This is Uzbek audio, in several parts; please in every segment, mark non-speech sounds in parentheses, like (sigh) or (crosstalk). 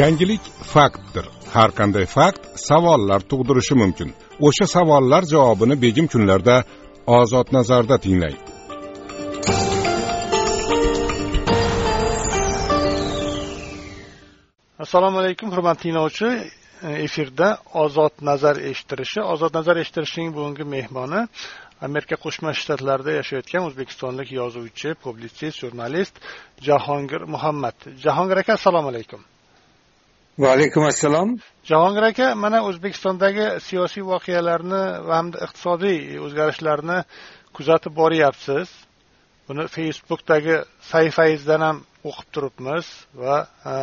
yangilik faktdir. Har qanday fakt savollar tug'dirishi mumkin. O'sha savollar javobini begim kunlarda ozod nazarda tinglang assalomu alaykum hurmatli tinglovchi. Efirda ozod nazar eshittirishi ozod nazar eshittirishning bugungi mehmoni amerika qo'shma shtatlarida yashayotgan o'zbekistonlik yozuvchi publitsist jurnalist jahongir muhammad. Jahongir aka assalomu alaykum. Va alaykum assalom. Jahongir aka mana o'zbekistondagi siyosiy voqealarni va hamda iqtisodiy o'zgarishlarni kuzatib boryapsiz. Buni facebookdagi sahifangizdan ham o'qib turibmiz va e,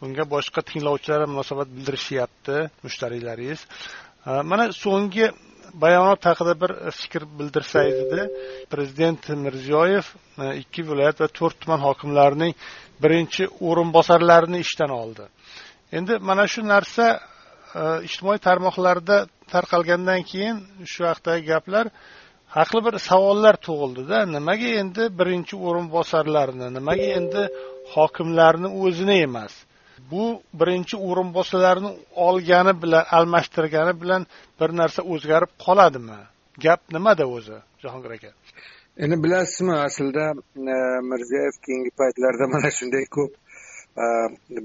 bunga boshqa tinglovchilar ham munosabat bildirishyapti mushtariylaringiz. E, mana so'nggi bayonot haqida bir fikr bildirsangiz edi. Prezident mirziyoyev e, ikki viloyat va to'rt tuman hokimlarining birinchi o'rinbosarlarini ishdan oldi. Endi mana shu narsa e, ijtimoiy tarmoqlarda tarqalgandan keyin shu haqidagi gaplar haqli bir savollar tug'ildida. Nimaga endi birinchi o'rinbosarlarni nimaga endi hokimlarni o'zini emas bu birinchi o'rinbosarlarni olgani bilan almashtirgani bilan bir narsa o'zgarib qoladimi? Gap nimada o'zi jahongir aka? Endi bilasizmi aslida e, mirziyoyev keyingi paytlarda (laughs) mana shunday ko'p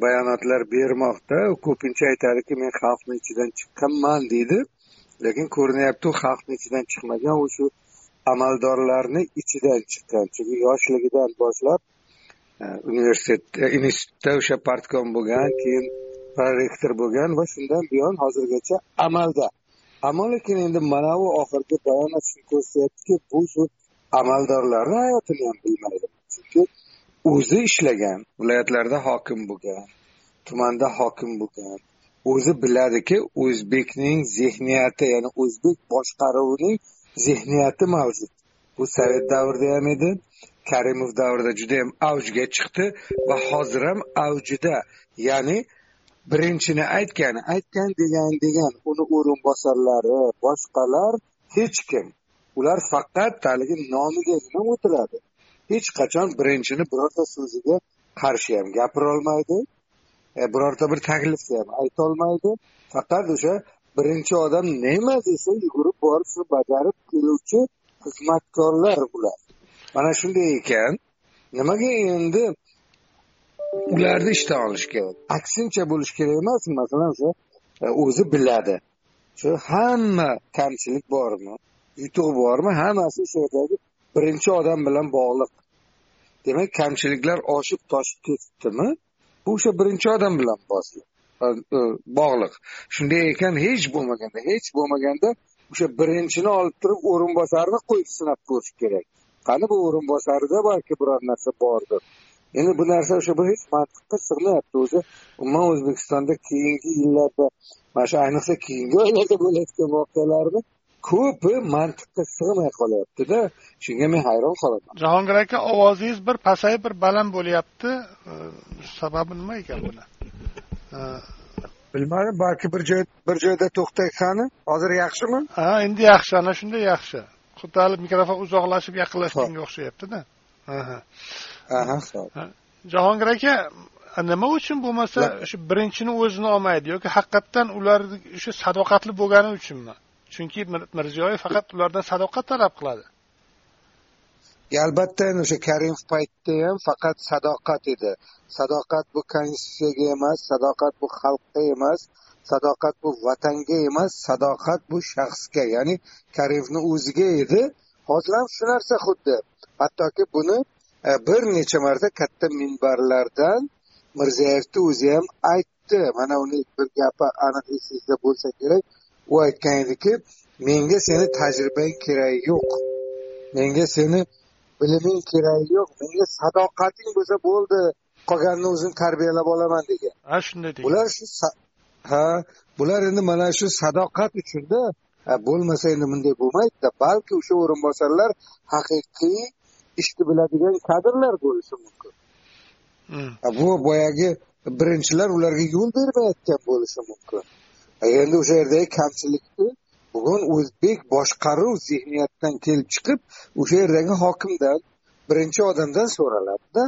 bayonotlar bermoqda. U ko'pincha aytadiki men xalqni ichidan chiqqanman deydi. Lekin ko'rinyapti u xalqni ichidan chiqmagan u shu amaldorlarni ichidan chiqqan. Chunki yoshligidan boshlab universitetda institutda o'sha partkom bo'lgan keyin prorektor bo'lgan va shundan buyon hozirgacha amalda. Ammo lekin endi mana bu oxirgi bayonot shuni ko'rsatyaptiki bu shu amaldorlarni hayotini ham bilmaydi. Chunki o'zi ishlagan viloyatlarda hokim bo'lgan tumanda hokim bo'lgan o'zi biladiki o'zbekning zehniyati ya'ni o'zbek boshqaruvining zehniyati mavjud. Bu sovet davrida ham edi karimov davrida judayam avjga chiqdi va hozir ham avjida. Ya'ni birinchini aytgan aytgan degan degan uni o'rinbosarlari boshqalar hech kim. Ular faqat haligi nomigagina o'tiradi hech qachon birinchini birorta so'ziga qarshi ham gapirolmaydi e, birorta bir taklifni ham aytolmaydi. Faqat o'sha birinchi odam nima desa yugurib borib shuni bajarib keluvchi xizmatkorlar ular mana shunday ekan. Nimaga endi ularni ishdan olish kerak? Aksincha bo'lishi kerak emasmi masalan o'sha e, o'zi biladi. Shu hamma kamchilik bormi yutuq bormi hammasi o'sha yerdagi birinchi odam bilan bog'liq. Demak kamchiliklar oshib toshib ketibdimi bu o'sha birinchi odam bilan e, bog'liq. Shunday ekan hech bo'lmaganda hech bo'lmaganda o'sha birinchini olib turib o'rinbosarni qo'yib sinab ko'rish kerak. Qani bu o'rinbosarida balki biror narsa bordir? Endi bu narsa o'sha bir hech mantiqqa sig'mayapti o'zi. Umuman o'zbekistonda keyingi yillarda mana shu ayniqsa keyingi oylarda bo'layotgan voqealarni ko'pi mantiqqa sig'may qolyaptida. Shunga men hayron qolaman. Jahongir aka ovozingiz bir pasayib bir baland bo'lyapti. Sababi nima ekan buni? Bilmadim balki bir joy bir joyda to'xtang qani hozir yaxshimi? Ha endi yaxshi ana shunday yaxshi. Xuddi hali mikrofon uzoqlashib yaqinlashganga o'xshayaptida. Jahongir aka nima uchun bo'lmasa shu birinchini o'zini olmaydi yoki haqiqatdan ular o'sha sadoqatli bo'lgani uchunmi chunki mirziyoyev faqat ulardan sadoqat talab qiladi. Albatta endi o'sha karimov paytida ham faqat sadoqat edi. Sadoqat bu konstitutsiyaga emas sadoqat bu xalqqa emas sadoqat bu vatanga emas sadoqat bu shaxsga ya'ni karimovni o'ziga edi. Hozir ham shu narsa xuddi. Hattoki buni e, bir necha marta katta minbarlardan mirziyoyevni o'zi ham aytdi. Mana uni bir gapi aniq esingizda bo'lsa kerak. U aytgan ediki menga seni tajribang keragi yo'q. Menga seni biliming keragi yo'q. Menga sadoqating bo'lsa bo'ldi qolganini o'zim tarbiyalab olaman degan. Ha shunday degan. Bular shu ha bular endi mana shu sadoqat uchunda bo'lmasa endi bunday bo'lmaydida balki o'sha o'rinbosarlar haqiqiy ishni biladigan kadrlar bo'lishi mumkin. Bu boyagi birinchilar ularga yo'l bermayotgan bo'lishi mumkin E, endi o'sha yerdagi kamchilikni bugun o'zbek boshqaruv zehniyatidan kelib chiqib o'sha yerdagi hokimdan birinchi odamdan so'raladida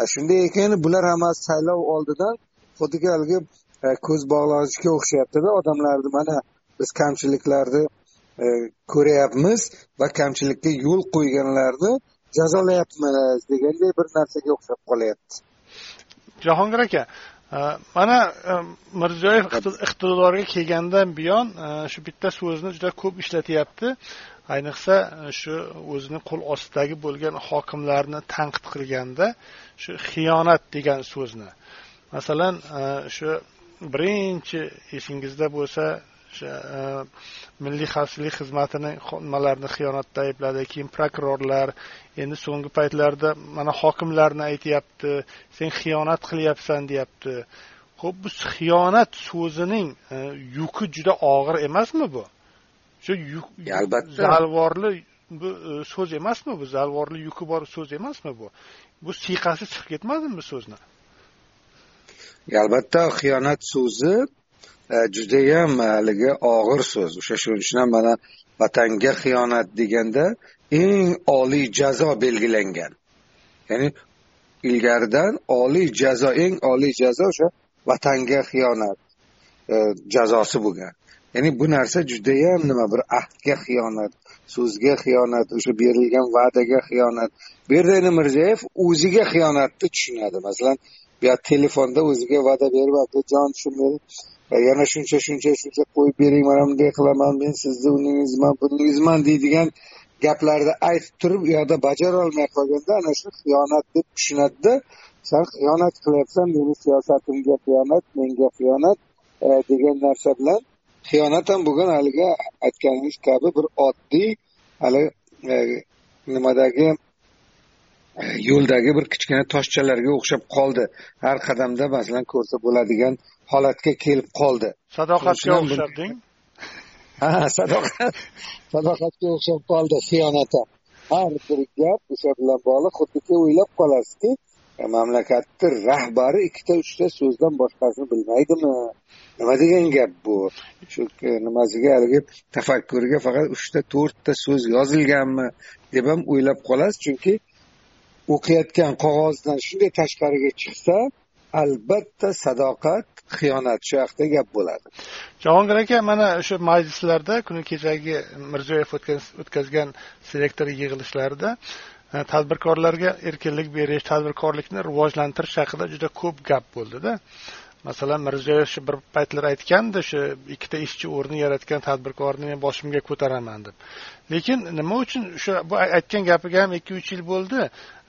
e, shunday ekan bular hammasi saylov oldidan xuddiki haligi e, ko'z bog'lashga o'xshayaptida odamlarni mana biz kamchiliklarni ko'ryapmiz va kamchilikka yo'l qo'yganlarni jazolayapmiz deganday bir narsaga o'xshab qolyapti. Jahongir aka mana mirziyoyev iqtidorga kelgandan buyon shu bitta so'zni juda ko'p ishlatyapti. Ayniqsa shu o'zini qo'l ostidagi bo'lgan hokimlarni tanqid qilganda shu xiyonat degan so'zni. Masalan e, shu birinchi esingizda bo'lsa o'sha e, milliy xavfsizlik xizmatini nimalarini xiyonatda aybladi. Keyin prokurorlar endi so'nggi paytlarda mana hokimlarni aytyapti sen xiyonat qilyapsan deyapti. Ho'p bu xiyonat so'zining e, yuki juda og'ir emasmi bu? Shu albatta. zalvorli bu so'z emasmi bu? Zalvorli yuki bor so'z emasmi bu? Bu siyqasi chiqib ketmadimi so'zni? Albatta xiyonat so'zi e, Э, judayam haligi og'ir so'z. O'sha shuning uchun ham mana vatanga xiyonat deganda eng oliy jazo belgilangan. Ya'ni ilgaridan oliy jazo eng oliy jazo o'sha vatanga xiyonat e, jazosi bo'lgan. Ya'ni bu narsa judayam nima bir ahdga xiyonat so'zga xiyonat o'sha berilgan va'daga xiyonat. Bu yerda endi mirziyoyev o'ziga xiyonatni tushunadi. Masalan buyoq telefonda o'ziga va'da berib jon shu meni E, yana shuncha shuncha shuncha qo'yib bering mana bunday qilaman men sizni uningizman buningizman deydigan gaplarni aytib turib u yoqda bajarolmay qolganda ana shu xiyonat deb tushunadida. San xiyonat qilyapsan meni siyosatimga xiyonat menga xiyonat e, degan narsa bilan xiyonat ham bugun haligi aytganingiz kabi bir oddiy hali e, nimadagi yo'ldagi bir kichkina toshchalarga o'xshab qoldi. Har qadamda masalan ko'rsa bo'ladigan holatga kelib qoldi. Sadoqatga o'xshabding ha sadoqat (laughs) sadoqatga o'xshab qoldi xiyonat ham har bir gap o'sha bilan bog'liq xuddiki o'ylab qolasizki e, mamlakatni rahbari ikkita uchta so'zdan boshqasini bilmaydimi? Nima degan gap bu? Shu nimasiga haligi tafakkurga faqat uchta to'rtta so'z yozilganmi deb ham o'ylab qolasiz. Chunki o'qiyotgan qog'ozdan shunday tashqariga chiqsa albatta sadoqat xiyonat shu haqida gap bo'ladi. Jahongir aka mana o'sha majlislarda kuni kechagi mirziyoyev o'tkazgan selektor yig'ilishlarida e, tadbirkorlarga erkinlik berish tadbirkorlikni rivojlantirish haqida juda ko'p gap bo'ldida. Masalan mirziyoyev shu bir paytlar aytgandi shu ikkita ishchi o'rni yaratgan tadbirkorni men boshimga ko'taraman deb. Lekin nima uchun o'sha bu aytgan gapiga ham ikki uch yil bo'ldi.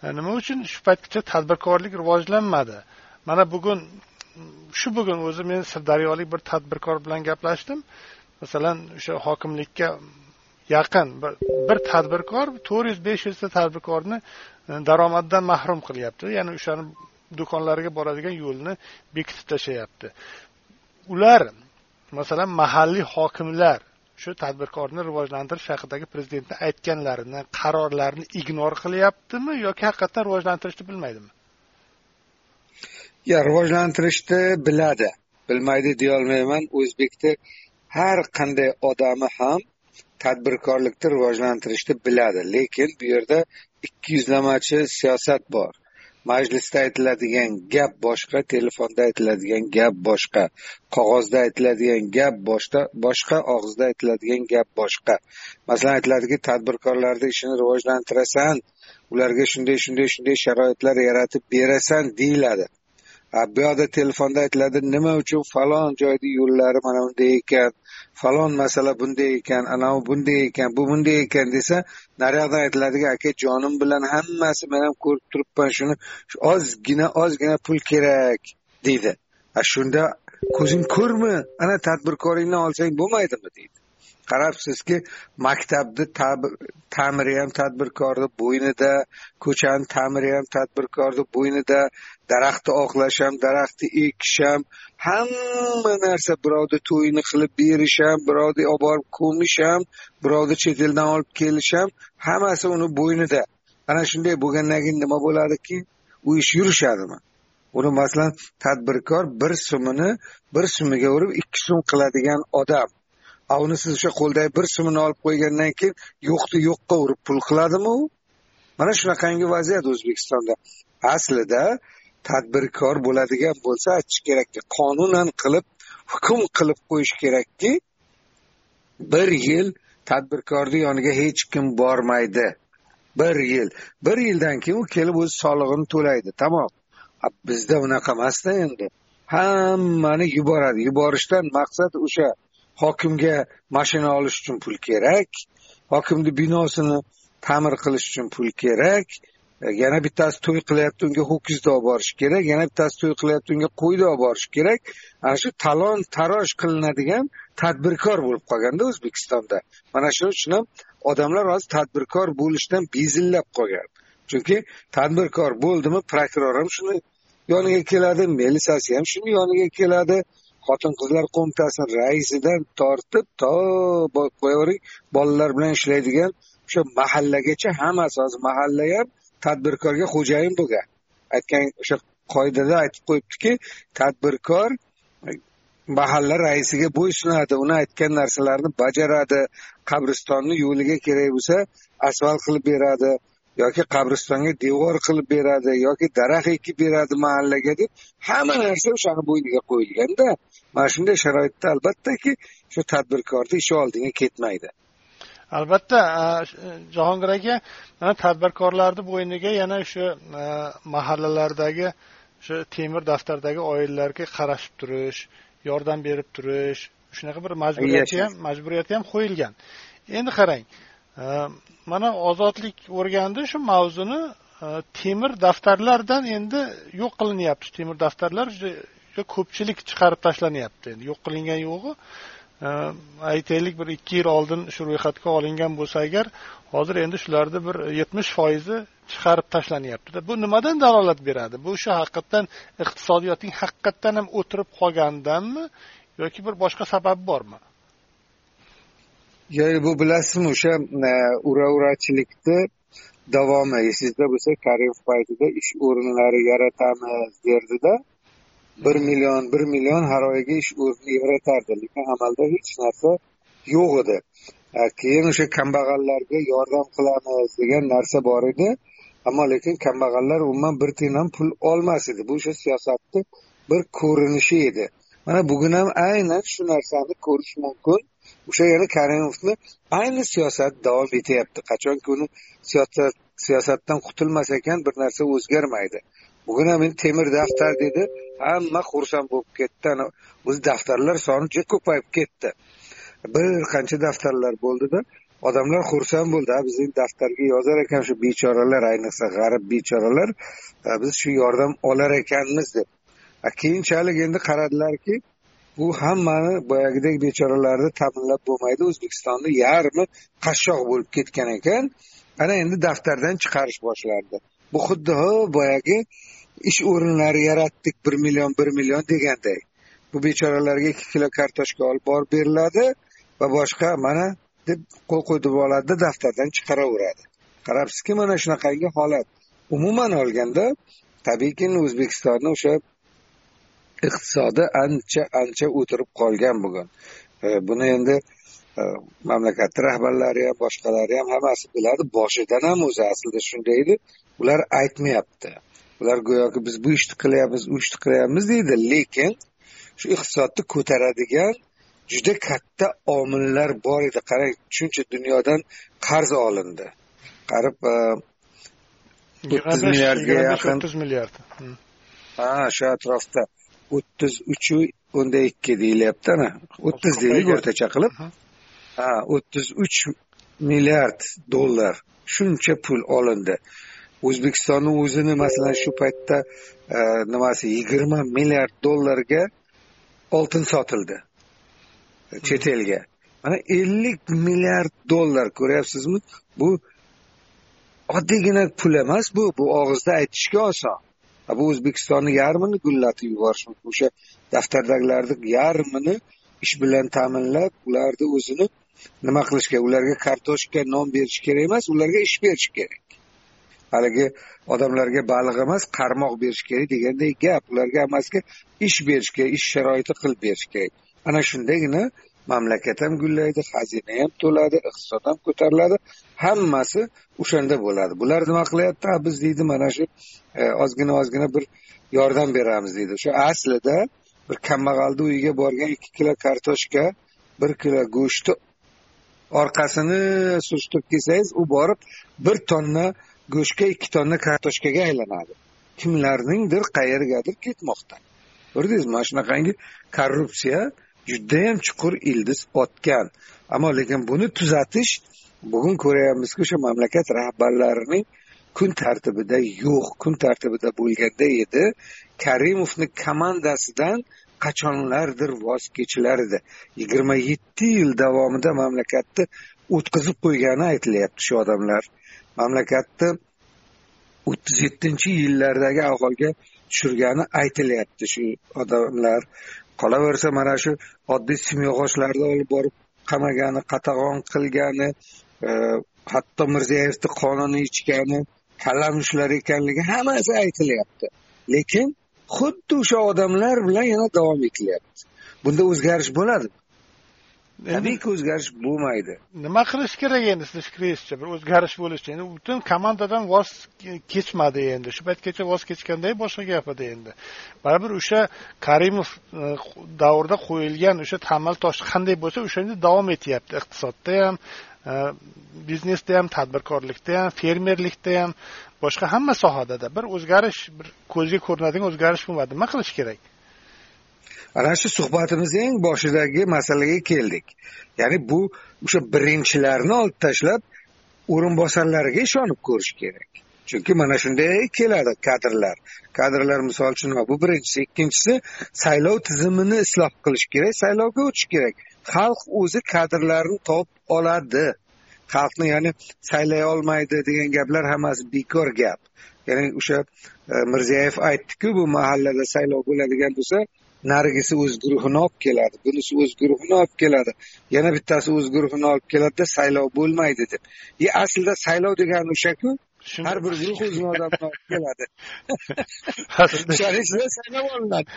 E, nima uchun shu paytgacha tadbirkorlik rivojlanmadi? Mana bugun shu bugun o'zi men sirdaryolik bir tadbirkor bilan gaplashdim. Masalan o'sha hokimlikka yaqin bir, bir tadbirkor to'rt yuz besh yuzta tadbirkorni e, daromaddan mahrum qilyapti. Ya'ni o'shani do'konlariga boradigan yo'lni bekitib tashlayapti. Ular masalan mahalliy hokimlar shu tadbirkorni rivojlantirish haqidagi prezidentni aytganlarini qarorlarini ignor qilyaptimi yoki haqiqatdan rivojlantirishni bilmaydimi? Yo rivojlantirishni biladi. Bilmaydi deyolmayman. O'zbekni har qanday odami ham tadbirkorlikni rivojlantirishni biladi. Lekin bu yerda ikki yuzlamachi siyosat bor. Majlisda aytiladigan gap boshqa telefonda aytiladigan gap boshqa qog'ozda aytiladigan gap boshqa boshqa og'izda aytiladigan gap boshqa. Masalan aytiladiki tadbirkorlarni ishini rivojlantirasan ularga shunday shunday shunday sharoitlar yaratib berasan deyiladi. Bu yoqda telefonda aytiladi nima uchun falon joyni yo'llari mana bunday ekan falon masala bunday ekan anavi bunday ekan bu bunday ekan desa nariyoqdan aytiladiki aka jonim bilan hammasi men ham ko'rib turibman shuni ozgina ozgina pul kerak deydi. Shunda ko'zing ko'rmi? Ana tadbirkoringdan olsang bo'lmaydimi? deydi. Qarabsizki maktabni ta'miri ham tadbirkorni bo'ynida ko'chani ta'miri ham tadbirkorni bo'ynida daraxtni oqlash ham daraxtni ekish ham hamma narsa birovni to'yini qilib berish ham birovni olib borib ko'mish ham birovni chet eldan olib kelish ham hammasi uni bo'ynida. Ana shunday bo'lgandan keyin nima bo'ladiki? U ish yurishadimi? Uni masalan tadbirkor bir so'mini bir so'miga urib ikki so'm qiladigan odam. A uni siz o'sha qo'ldagi bir so'mini olib qo'ygandan keyin yo'qni yo'qqa urib pul qiladimi u? Mana shunaqangi vaziyat o'zbekistonda. Aslida tadbirkor bo'ladigan bo'lsa aytish kerakki qonunan qilib hukm qilib qo'yish kerakki bir yil tadbirkorni yoniga hech kim bormaydi. Bir yil. Bir yildan keyin u kelib o'z solig'ini to'laydi. Tamom. Bizda unaqa emasda endi. Hammani yuboradi. Yuborishdan maqsad o'sha hokimga mashina olish uchun pul kerak hokimni binosini ta'mir qilish uchun pul kerak. E, yana bittasi to'y qilyapti unga ho'kizni olib borish kerak yana bittasi to'y qilyapti unga qo'yni olib borish kerak. Ana shu talon taroj qilinadigan tadbirkor bo'lib qolganda o'zbekistonda. Mana shuning uchun ham odamlar hozir tadbirkor bo'lishdan bezillab qolgan. Chunki tadbirkor bo'ldimi prokuror ham shuni yoniga keladi militsiyasi ham shuni yoniga keladi. Xotin qizlar qo'mitasi raisidan tortib to qo'yavering bolalar bilan ishlaydigan o'sha mahallagacha hammasi hozir mahalla ham tadbirkorga xo'jayin bo'lgan aytgan o'sha qoidada aytib qo'yibdiki tadbirkor mahalla raisiga bo'ysunadi. Uni aytgan narsalarini bajaradi. Qabristonni yo'liga kerak bo'lsa asfalt qilib beradi. Yoki qabristonga devor qilib beradi yoki daraxt ekib beradi mahallaga deb hamma narsa o'shani bo'yniga qo'yilganda mana shunday sharoitda albattaki shu tadbirkorni ishi oldinga ketmaydi. Albatta jahongir aka mana tadbirkorlarni bo'yniga yana o'sha mahallalardagi o'sha temir daftardagi oilalarga qarashib turish yordam berib turish shunaqa bir majburiyati ham majburiyati ham qo'yilgan. Endi qarang Э, mana ozodlik o'rgandi shu mavzuni. Э, temir daftarlardan endi yo'q qilinyapti. Temir daftarlar juda ko'pchilik chiqarib tashlanyapti endi. Yo'q qilingan yo'g'i. Э, aytaylik bir ikki yil oldin shu ro'yxatga olingan bo'lsa agar hozir endi shularni bir yetmish foizi chiqarib tashlanyaptida. Bu nimadan dalolat beradi? Bu shu haqiqatdan iqtisodiyotning haqiqatdan ham o'tirib qolganidanmi yoki bir boshqa sababi bormi? Ya'ni bu bilasizmi o'sha e, uraurachilikni davomi esingizda bo'lsa karimov paytida ish o'rinlari yaratamiz derdida bir million bir million har oyga ish o'rni yaratardi. Lekin amalda hech narsa yo'q edi. E, keyin o'sha kambag'allarga yordam qilamiz degan narsa bor edi. Ammo lekin kambag'allar umuman bir tiyin ham pul olmas edi. Bu o'sha siyosatni bir ko'rinishi edi. Mana bugun ham aynan shu narsani ko'rish mumkin. O'sha yana karimovni ayni siyosat davom etyapti qachonki uni siyosat siyosatdan qutulmas ekan bir narsa o'zgarmaydi. Bugun ham endi temir daftar dedi hamma xursand bo'lib ketdi. Ana o'zi daftarlar soni juda ko'payib ketdi. Bir qancha daftarlar bo'ldida odamlar xursand bo'ldi. Biz endi daftarga yozar ekan shu bechoralar ayniqsa g'arib bechoralar biz shu yordam olar ekanmiz deb. Keyinchalik endi qaradilarki bu hammani boyagidek bechoralarni ta'minlab bo'lmaydi. O'zbekistonni yarmi qashshoq bo'lib ketgan ekan. Ana endi daftardan chiqarish boshlandi. Bu xuddi boyagi ish o'rinlari yaratdik bir million bir million deganday. Bu bechoralarga ikki kilo kartoshka olib borib beriladi va boshqa mana deb qo'l qo'ydirib oladida daftardan chiqaraveradi qarabsizki mana shunaqangi holat. Umuman olganda tabiiyki o'zbekistonni o'sha iqtisodi ancha ancha o'tirib qolgan bugun. E, buni endi e, mamlakatni rahbarlari ham boshqalari ham hammasi biladi. Boshidan ham o'zi aslida shunday edi. Ular aytmayapti. Ular go'yoki biz bu ishni qilyapmiz u ishni qilyapmiz deydi. Lekin shu iqtisodni ko'taradigan juda katta omillar bor edi. Qarang shuncha dunyodan qarz olindi. Qarib e, o'ttiz milliardga yaqin o'ttiz milliard. Ha shu atrofda o'ttiz uchu o'nda ikki deyilyapti ana o'ttiz deylik o'rtacha qilib ha o'ttiz uch milliard dollar. Shuncha pul olindi. O'zbekistonni o'zini masalan shu paytda e, nimasi yigirma milliard dollarga oltin sotildi. Chet elga. Mana ellik milliard dollar ko'ryapsizmi? Bu oddiygina pul emas bu bu og'izda aytishga oson bu o'zbekistonni yarmini gullatib yuborish mumkin o'sha daftardagilarni yarmini ish bilan ta'minlab ularni o'zini nima qilishga ularga kartoshka non berish kerak emas ularga ish berish kerak. Haligi odamlarga baliq emas qarmoq berish kerak deganday gap. Ularga hammasiga ish berish kerak ish sharoiti qilib berish kerak. Ana shundagina mamlakat ham gullaydi xazina ham to'ladi iqtisod ham ko'tariladi. Hammasi o'shanda bo'ladi. Bular nima qilyapti? Biz deydi mana shu e, ozgina ozgina bir yordam beramiz deydi. O'sha aslida bir kambag'alni uyiga borgan ikki kilo kartoshka bir kilo go'shtni orqasini surishtirib kelsangiz u borib bir tonna go'shtga ikki tonna kartoshkaga aylanadi. Kimlarningdir qayergadir ketmoqda. Ko'rdingizmi mana shunaqangi korrupsiya judayam chuqur ildiz otgan. Ammo lekin buni tuzatish bugun ko'ryapmizki o'sha mamlakat rahbarlarining kun tartibida yo'q kun tartibida bo'lganda edi. Karimovni komandasidan qachonlardir voz kechilar edi. Yigirma yetti yil davomida mamlakatni o'tkazib qo'ygani aytilyapti shu odamlar. Mamlakatni o'ttiz yettinchi yillardagi ahvolga tushirgani aytilyapti shu odamlar. Qolaversa mana shu oddiy simyog'ochlarni olib borib qamagani qatag'on qilgani e, hatto mirziyoyevni qonini ichgani kalamushlar ekanligi hammasi aytilyapti. Lekin xuddi o'sha odamlar bilan yana davom etilyapti bunda o'zgarish bo'ladi. Tabiiyki o'zgarish bo'lmaydi. Nima qilish kerak endi sizni fikringizcha? Bir o'zgarish bo'lishi endi butun komandadan voz kechmadi endi. Shu paytgacha voz kechganda boshqa gap edi endi. Baribir o'sha karimov e, davrida qo'yilgan o'sha tamal tosh qanday bo'lsa o'shanda davom etyapti. Iqtisodda ham e, biznesda ham tadbirkorlikda ham fermerlikda ham boshqa hamma sohada bir o'zgarish bir ko'zga ko'rinadigan o'zgarish bo'lmadi. Nima qilish kerak ana shu suhbatimizning boshidagi masalaga keldik. Ya'ni bu o'sha birinchilarni olib tashlab o'rinbosarlariga ishonib ko'rish kerak. Chunki mana shunday keladi kadrlar. Kadrlar misol uchun bu birinchisi ikkinchisi saylov tizimini isloh qilish kerak saylovga o'tish kerak. Xalq o'zi kadrlarni topib oladi. Xalqni ya'ni saylay olmaydi degan gaplar hammasi bekor gap. Ya'ni o'sha e, mirziyoyev aytdiku bu mahallada saylov bo'ladigan bo'lsa narigisi o'z guruhini olib keladi. Bunisi o'z guruhini olib keladi. Yana bittasi o'z guruhini olib keladida saylov bo'lmaydi deb. E aslida saylov degani o'shaku har bir guruh o'zini odamini olib keladi. (laughs) O'shani ichida saylov olinadi.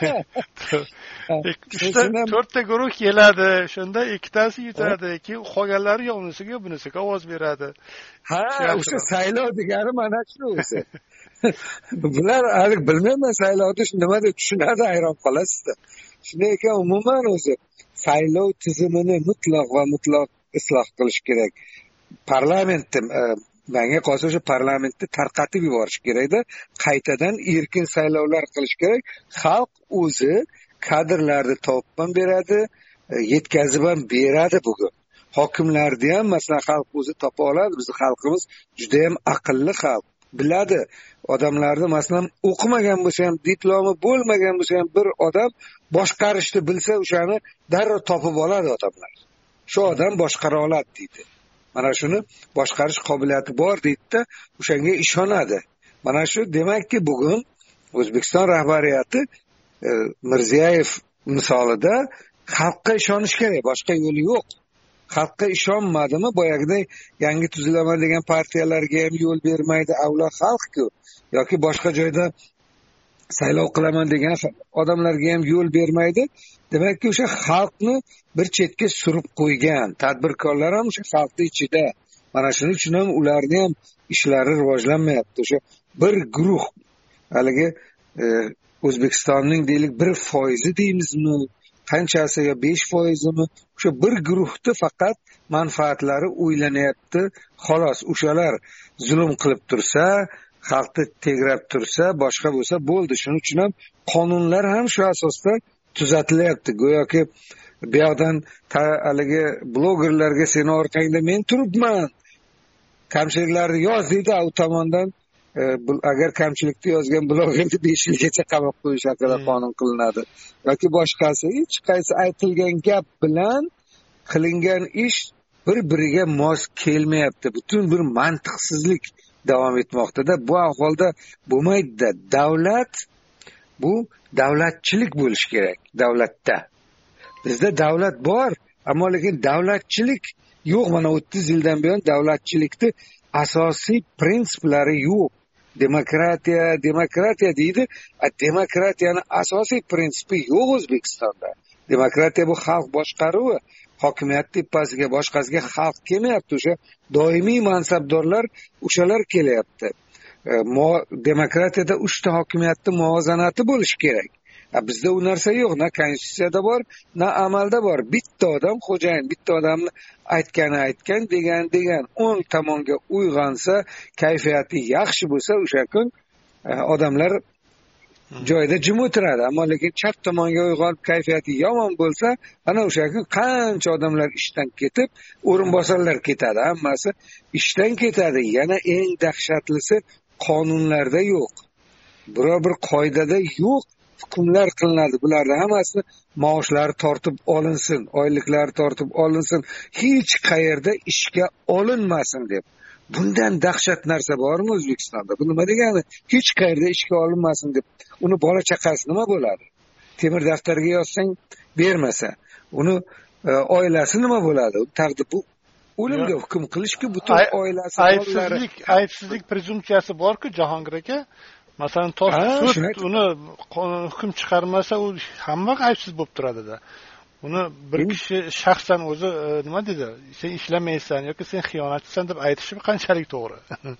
(laughs) To'rtta guruh keladi. Shunda ikkitasi yutadi keyin qolganlari yo unisiga bunisiga ovoz beradi. Ha o'sha saylov degani mana shu o'zi (laughs) bular hali bilmayman saylovni nima deb tushunadi hayron qolasizda. Shunday ekan umuman o'zi saylov tizimini mutlaq va mutlaq isloh qilish kerak. Parlamentni e, manga qolsa o'sha parlamentni tarqatib yuborish kerakda qaytadan erkin saylovlar qilish kerak. Xalq o'zi kadrlarni topib ham beradi e, yetkazib ham beradi bugun. Hokimlarni ham masalan xalq o'zi topa oladi. Bizni xalqimiz judayam aqlli xalq. Biladi. Odamlarni masalan o'qimagan bo'lsa ham diplomi bo'lmagan bo'lsa ham bir odam boshqarishni bilsa o'shani darrov topib oladi odamlar. Shu odam boshqara oladi deydi. Mana shuni boshqarish qobiliyati bor deydida o'shanga ishonadi. Mana shu demakki bugun o'zbekiston rahbariyati e, mirziyoyev misolida xalqqa ishonish kerak boshqa yo'li yo'q. Xalqqa ishonmadimi? Boyagiday yangi tuzilaman degan partiyalarga ham yo'l bermaydi avlo xalqku yoki boshqa joyda saylov qilaman degan odamlarga ham yo'l bermaydi. Demakki o'sha xalqni bir chetga surib qo'ygan tadbirkorlar ham o'sha xalqni ichida. Mana shuning uchun ham ularni ham ishlari rivojlanmayapti. O'sha bir guruh haligi e, o'zbekistonning deylik bir foizi deymizmi? Qanchasi yo besh foizimi? O'sha bir guruhni faqat manfaatlari o'ylanyapti xolos o'shalar zulm qilib tursa xalqni tegrab tursa boshqa bo'lsa bo'ldi. Shuning uchun ham qonunlar ham shu asosda tuzatilyapti. Go'yoki bu yoqdan haligi blogerlarga seni orqangda men turibman. Kamchiliklarni yoz deydi u tomondan agar kamchilikni yozgan blogerni besh yilgacha qamab qo'yish haqida hmm. qonun qilinadi yoki boshqasi hech qaysi aytilgan gap bilan qilingan ish bir biriga mos kelmayapti. Butun bir mantiqsizlik davom etmoqdada bu ahvolda bo'lmaydida. Davlat bu davlatchilik bo'lishi kerak davlatda. Bizda davlat bor ammo lekin davlatchilik yo'q. Mana o'ttiz yildan buyon davlatchilikni asosiy prinsiplari yo'q demokratiya demokratiya deydi. Demokratiyani asosiy prinsipi yo'q o'zbekistonda. Demokratiya bu xalq boshqaruvi. Hokimiyat tepasiga boshqasiga xalq kelmayapti o'sha. Doimiy mansabdorlar o'shalar kelyapti. E, demokratiyada uchta hokimiyatni muvozanati bo'lishi kerak. Bizda u narsa yo'q. Na konstitutsiyada bor na amalda bor. Bitta odam xo'jayin bitta odamni aytgani aytgan degani degan o'ng tomonga uyg'onsa kayfiyati yaxshi bo'lsa o'sha kun e, odamlar joyida jim o'tiradi. Ammo lekin chap tomonga uyg'onib kayfiyati yomon bo'lsa ana o'sha kun qancha odamlar ishdan ketib o'rinbosarlar ketadi. Hammasi ishdan ketadi. Yana eng dahshatlisi qonunlarda yo'q. Biror bir qoidada yo'q. Hukmlar qilinadi. Bularni hammasi maoshlari tortib olinsin oyliklari tortib olinsin. Hech qayerda ishga olinmasin deb. Bundan dahshat narsa bormi o'zbekistonda? Bu nima degani? Hech qayerda ishga olinmasin deb. Uni bola chaqasi nima bo'ladi? Temir daftarga yozsang bermasa uni e, oilasi nima bo'ladi? Taqdir bu o'limga hukm qilishku butun oilasi aybsizlik aybsizlik prezumpsiyasi borku jahongir aka masalan sud uni hukm chiqarmasa u hamma aybsiz bo'lib turadida. Uni bir kishi shaxsan o'zi e, nima dedi sen ishlamaysan yoki sen xiyonatchisan deb aytishi qanchalik to'g'ri? (laughs)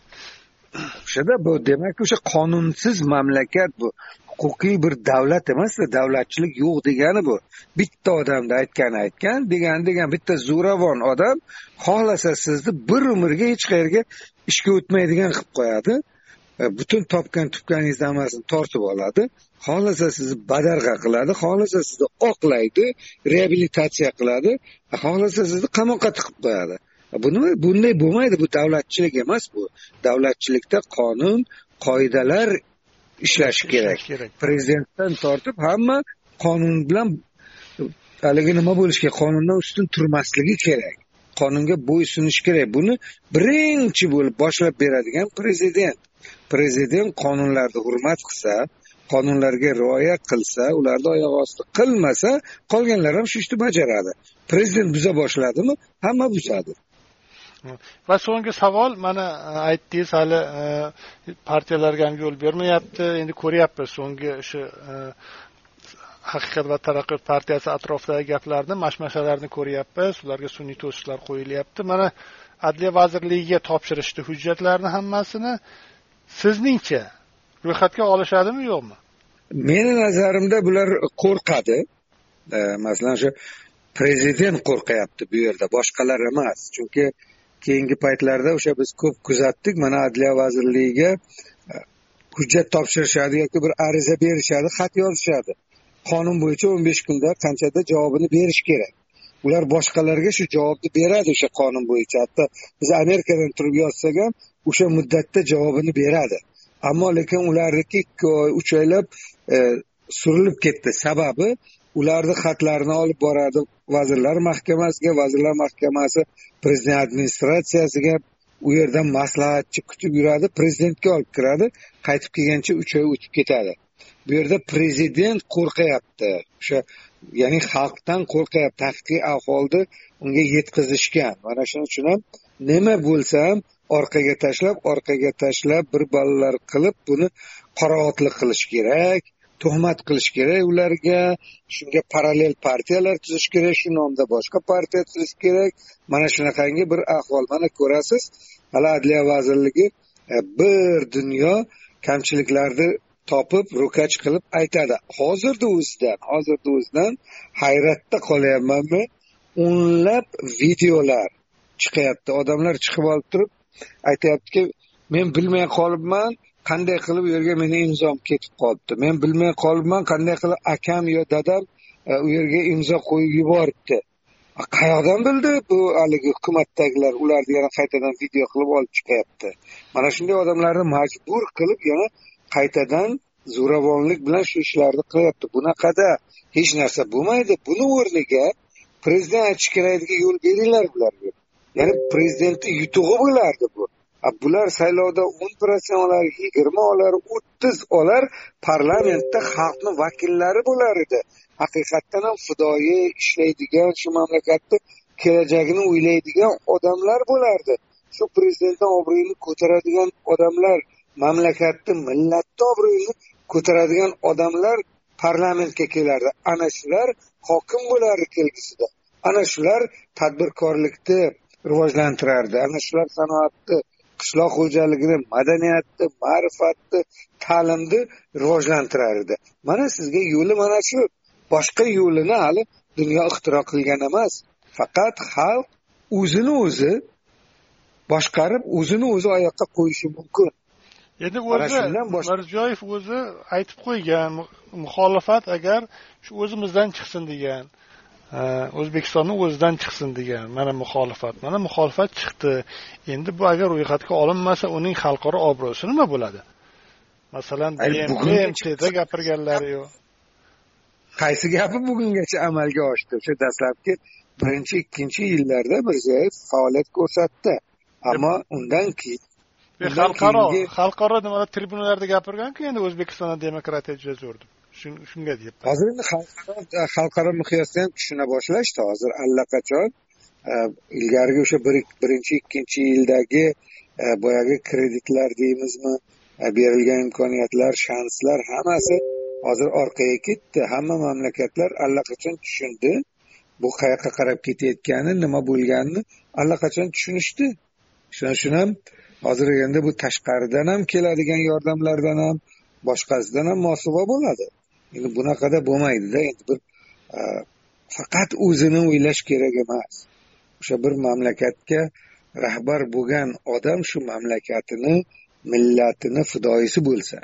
O'shada bu demak o'sha qonunsiz mamlakat bu huquqiy bir davlat emasda davlatchilik yo'q degani bu. Bitta odamni aytgani aytgan degani degan bitta zo'ravon odam xohlasa sizni bir umrga hech qayerga ishga o'tmaydigan qilib qo'yadi butun topgan tutganingizni hammasini tortib oladi. Xohlasa sizni badarg'a qiladi xohlasa sizni oqlaydi reabilitatsiya qiladi e, xohlasa sizni qamoqqa tiqib qo'yadi. E, bu nima? Bunday bo'lmaydi. Bu davlatchilik emas bu davlatchilikda qonun qoidalar ishlashi kerak. prezidentdan tortib hamma qonun bilan haligi nima bo'lishi kerak qonundan ustun turmasligi kerak. Qonunga bo'ysunish kerak. Buni birinchi bo'lib boshlab beradigan prezident prezident qonunlarni hurmat qilsa qonunlarga rioya qilsa ularni oyoq osti qilmasa qolganlar ham shu ishni bajaradi. Prezident buza boshladimi? Hamma buzadi. Va so'nggi savol mana e, aytdingiz hali e, partiyalarga ham yo'l bermayapti. Endi ko'ryapmiz so'nggi shu e, haqiqat va taraqqiyot partiyasi atrofidagi gaplarni mashmashalarni ko'ryapmiz. Ularga sun'iy to'siqlar qo'yilyapti. Mana adliya vazirligiga topshirishdi hujjatlarni hammasini. Sizningcha ro'yxatga olishadimi yo'qmi? Meni nazarimda bular qo'rqadi. E, masalan shu prezident qo'rqyapti bu yerda boshqalar emas. Chunki keyingi paytlarda o'sha biz ko'p kuzatdik mana adliya vazirligiga e, hujjat topshirishadi yoki bir ariza berishadi xat yozishadi. Qonun bo'yicha o'n besh kunda qanchada javobini berish kerak? Ular boshqalarga shu javobni beradi o'sha qonun bo'yicha. Hatto biz amerikadan turib yozsak ham o'sha muddatda javobini beradi. Ammo lekin ularniki ikki oy uch oylab e, surilib ketdi. Sababi ularni xatlarini olib boradi vazirlar mahkamasiga vazirlar mahkamasi prezident administratsiyasiga u yerdan maslahatchi kutib yuradi prezidentga olib kiradi qaytib kelgancha uch oy o'tib ketadi. Bu yerda prezident qo'rqyapti. O'sha ya'ni xalqdan qo'rqyapti haqiqiy ahvolni unga yetkazishgan. Mana shuning uchun ham nima bo'lsa ham orqaga tashlab orqaga tashlab bir ballar qilib buni qorovotlik qilish kerak tuhmat qilish kerak ularga. Shunga parallel partiyalar tuzish kerak shu nomda boshqa partiya tuzish kerak. Mana shunaqangi bir ahvol. Mana ko'rasiz hali adliya vazirligi e, bir dunyo kamchiliklarni topib ro'kach qilib aytadi. Hozirni o'zidan hozirni o'zidan hayratda qolyapmanmi? O'nlab videolar chiqyapti odamlar chiqib olib turib aytyaptiki men bilmay qolibman qanday qilib u yerga meni imzom ketib qolibdi. Men bilmay qolibman qanday qilib akam yo dadam e, u yerga imzo qo'yib yuboribdi. Qayoqdan bildi bu haligi hukumatdagilar? Ularni yana qaytadan video qilib olib chiqyapti. Mana shunday odamlarni majbur qilib yana qaytadan zo'ravonlik bilan shu ishlarni qilyapti. Bunaqada hech narsa bo'lmaydi. Buni o'rniga prezident aytishi kerakdiki yo'l beringlar bularga. Ya'ni prezidentni yutug'i bo'lardi bu. Bular saylovda o'n protsent olar yigirma olar o'ttiz olar parlamentda xalqni vakillari bo'lar edi. Haqiqatdan ham fidoyi ishlaydigan shu mamlakatni kelajagini o'ylaydigan odamlar bo'lardi. Shu prezidentni obro'yini ko'taradigan odamlar mamlakatni millatni obro'yini ko'taradigan odamlar parlamentga kelardi. Ana shular hokim bo'lardi kelgusida. Ana shular tadbirkorlikni rivojlantirardi. Ana shular sanoatni qishloq xo'jaligini madaniyatni ma'rifatni ta'limni rivojlantirar edi mana sizga yo'li mana shu. Boshqa yo'lini hali dunyo ixtiro qilgan emas. Faqat xalq o'zini o'zi boshqarib o'zini o'zi oyoqqa qo'yishi mumkin. Endi o'zi mirziyoyev o'zi aytib qo'ygan muxolifat agar shu o'zimizdan chiqsin degan o'zbekistonni o'zidan chiqsin degan mana muxolifat. Mana muxolifat chiqdi. Endi bu agar ro'yxatga olinmasa uning xalqaro obro'si nima bo'ladi? Masalan bmtda gapirganlari yo'q. qaysi gapi bugungacha amalga oshdi? O'sha dastlabki birinchi ikkinchi yillarda mirziyoyev faoliyat ko'rsatdi. Ammo undan keyin xalqaro xalqaro nimalar tribunalarda gapirganku endi o'zbekistonda demokratiya juda zo'r deb shunga deyapman. Hozir endi xalqaro miqyosda ham tushuna boshlashdi hozir allaqachon e, ilgarigi o'sha birinchi ikkinchi yildagi e, boyagi kreditlar deymizmi e, berilgan imkoniyatlar shanslar hammasi hozir orqaga ketdi. Hamma mamlakatlar allaqachon tushundi. Bu qayoqqa qarab ketayotgani nima bo'lganini allaqachon tushunishdi. Shuning uchun ham hozir endi bu tashqaridan ham keladigan yordamlardan ham boshqasidan ham mosuvo bo'ladi. Endi bunaqada bo'lmaydida endi bir e, faqat o'zini o'ylash kerak emas. O'sha bir mamlakatga rahbar bo'lgan odam shu mamlakatini millatini fidoyisi bo'lsa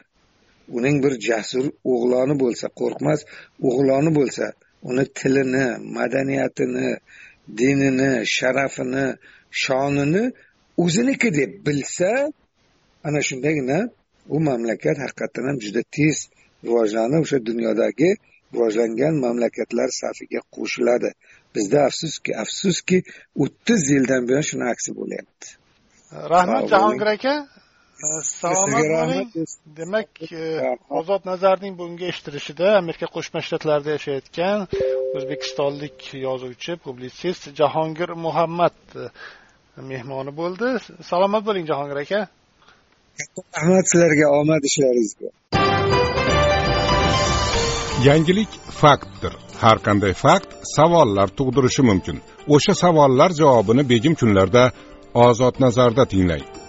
uning bir jasur o'g'loni bo'lsa qo'rqmas o'g'loni bo'lsa uni tilini madaniyatini dinini sharafini shonini o'ziniki deb bilsa ana shundagina u mamlakat haqiqatdan ham juda tez rivojlanib o'sha dunyodagi rivojlangan mamlakatlar safiga qo'shiladi. Bizda afsuski afsuski o'ttiz yildan buyon shuni aksi bo'lyapti. Rahmat jahongir aka. Salomat bo'ling demak e, ozod nazarning bugungi eshittirishida amerika qo'shma shtatlarida yashayotgan o'zbekistonlik yozuvchi publitsist jahongir muhammad e, mehmoni bo'ldi. Salomat bo'ling jahongir aka. Rahmat sizlarga omad ishlaringizga yangilik faktdir. Har qanday fakt savollar tug'dirishi mumkin. O'sha savollar javobini begim kunlarda ozod nazarda tinglang.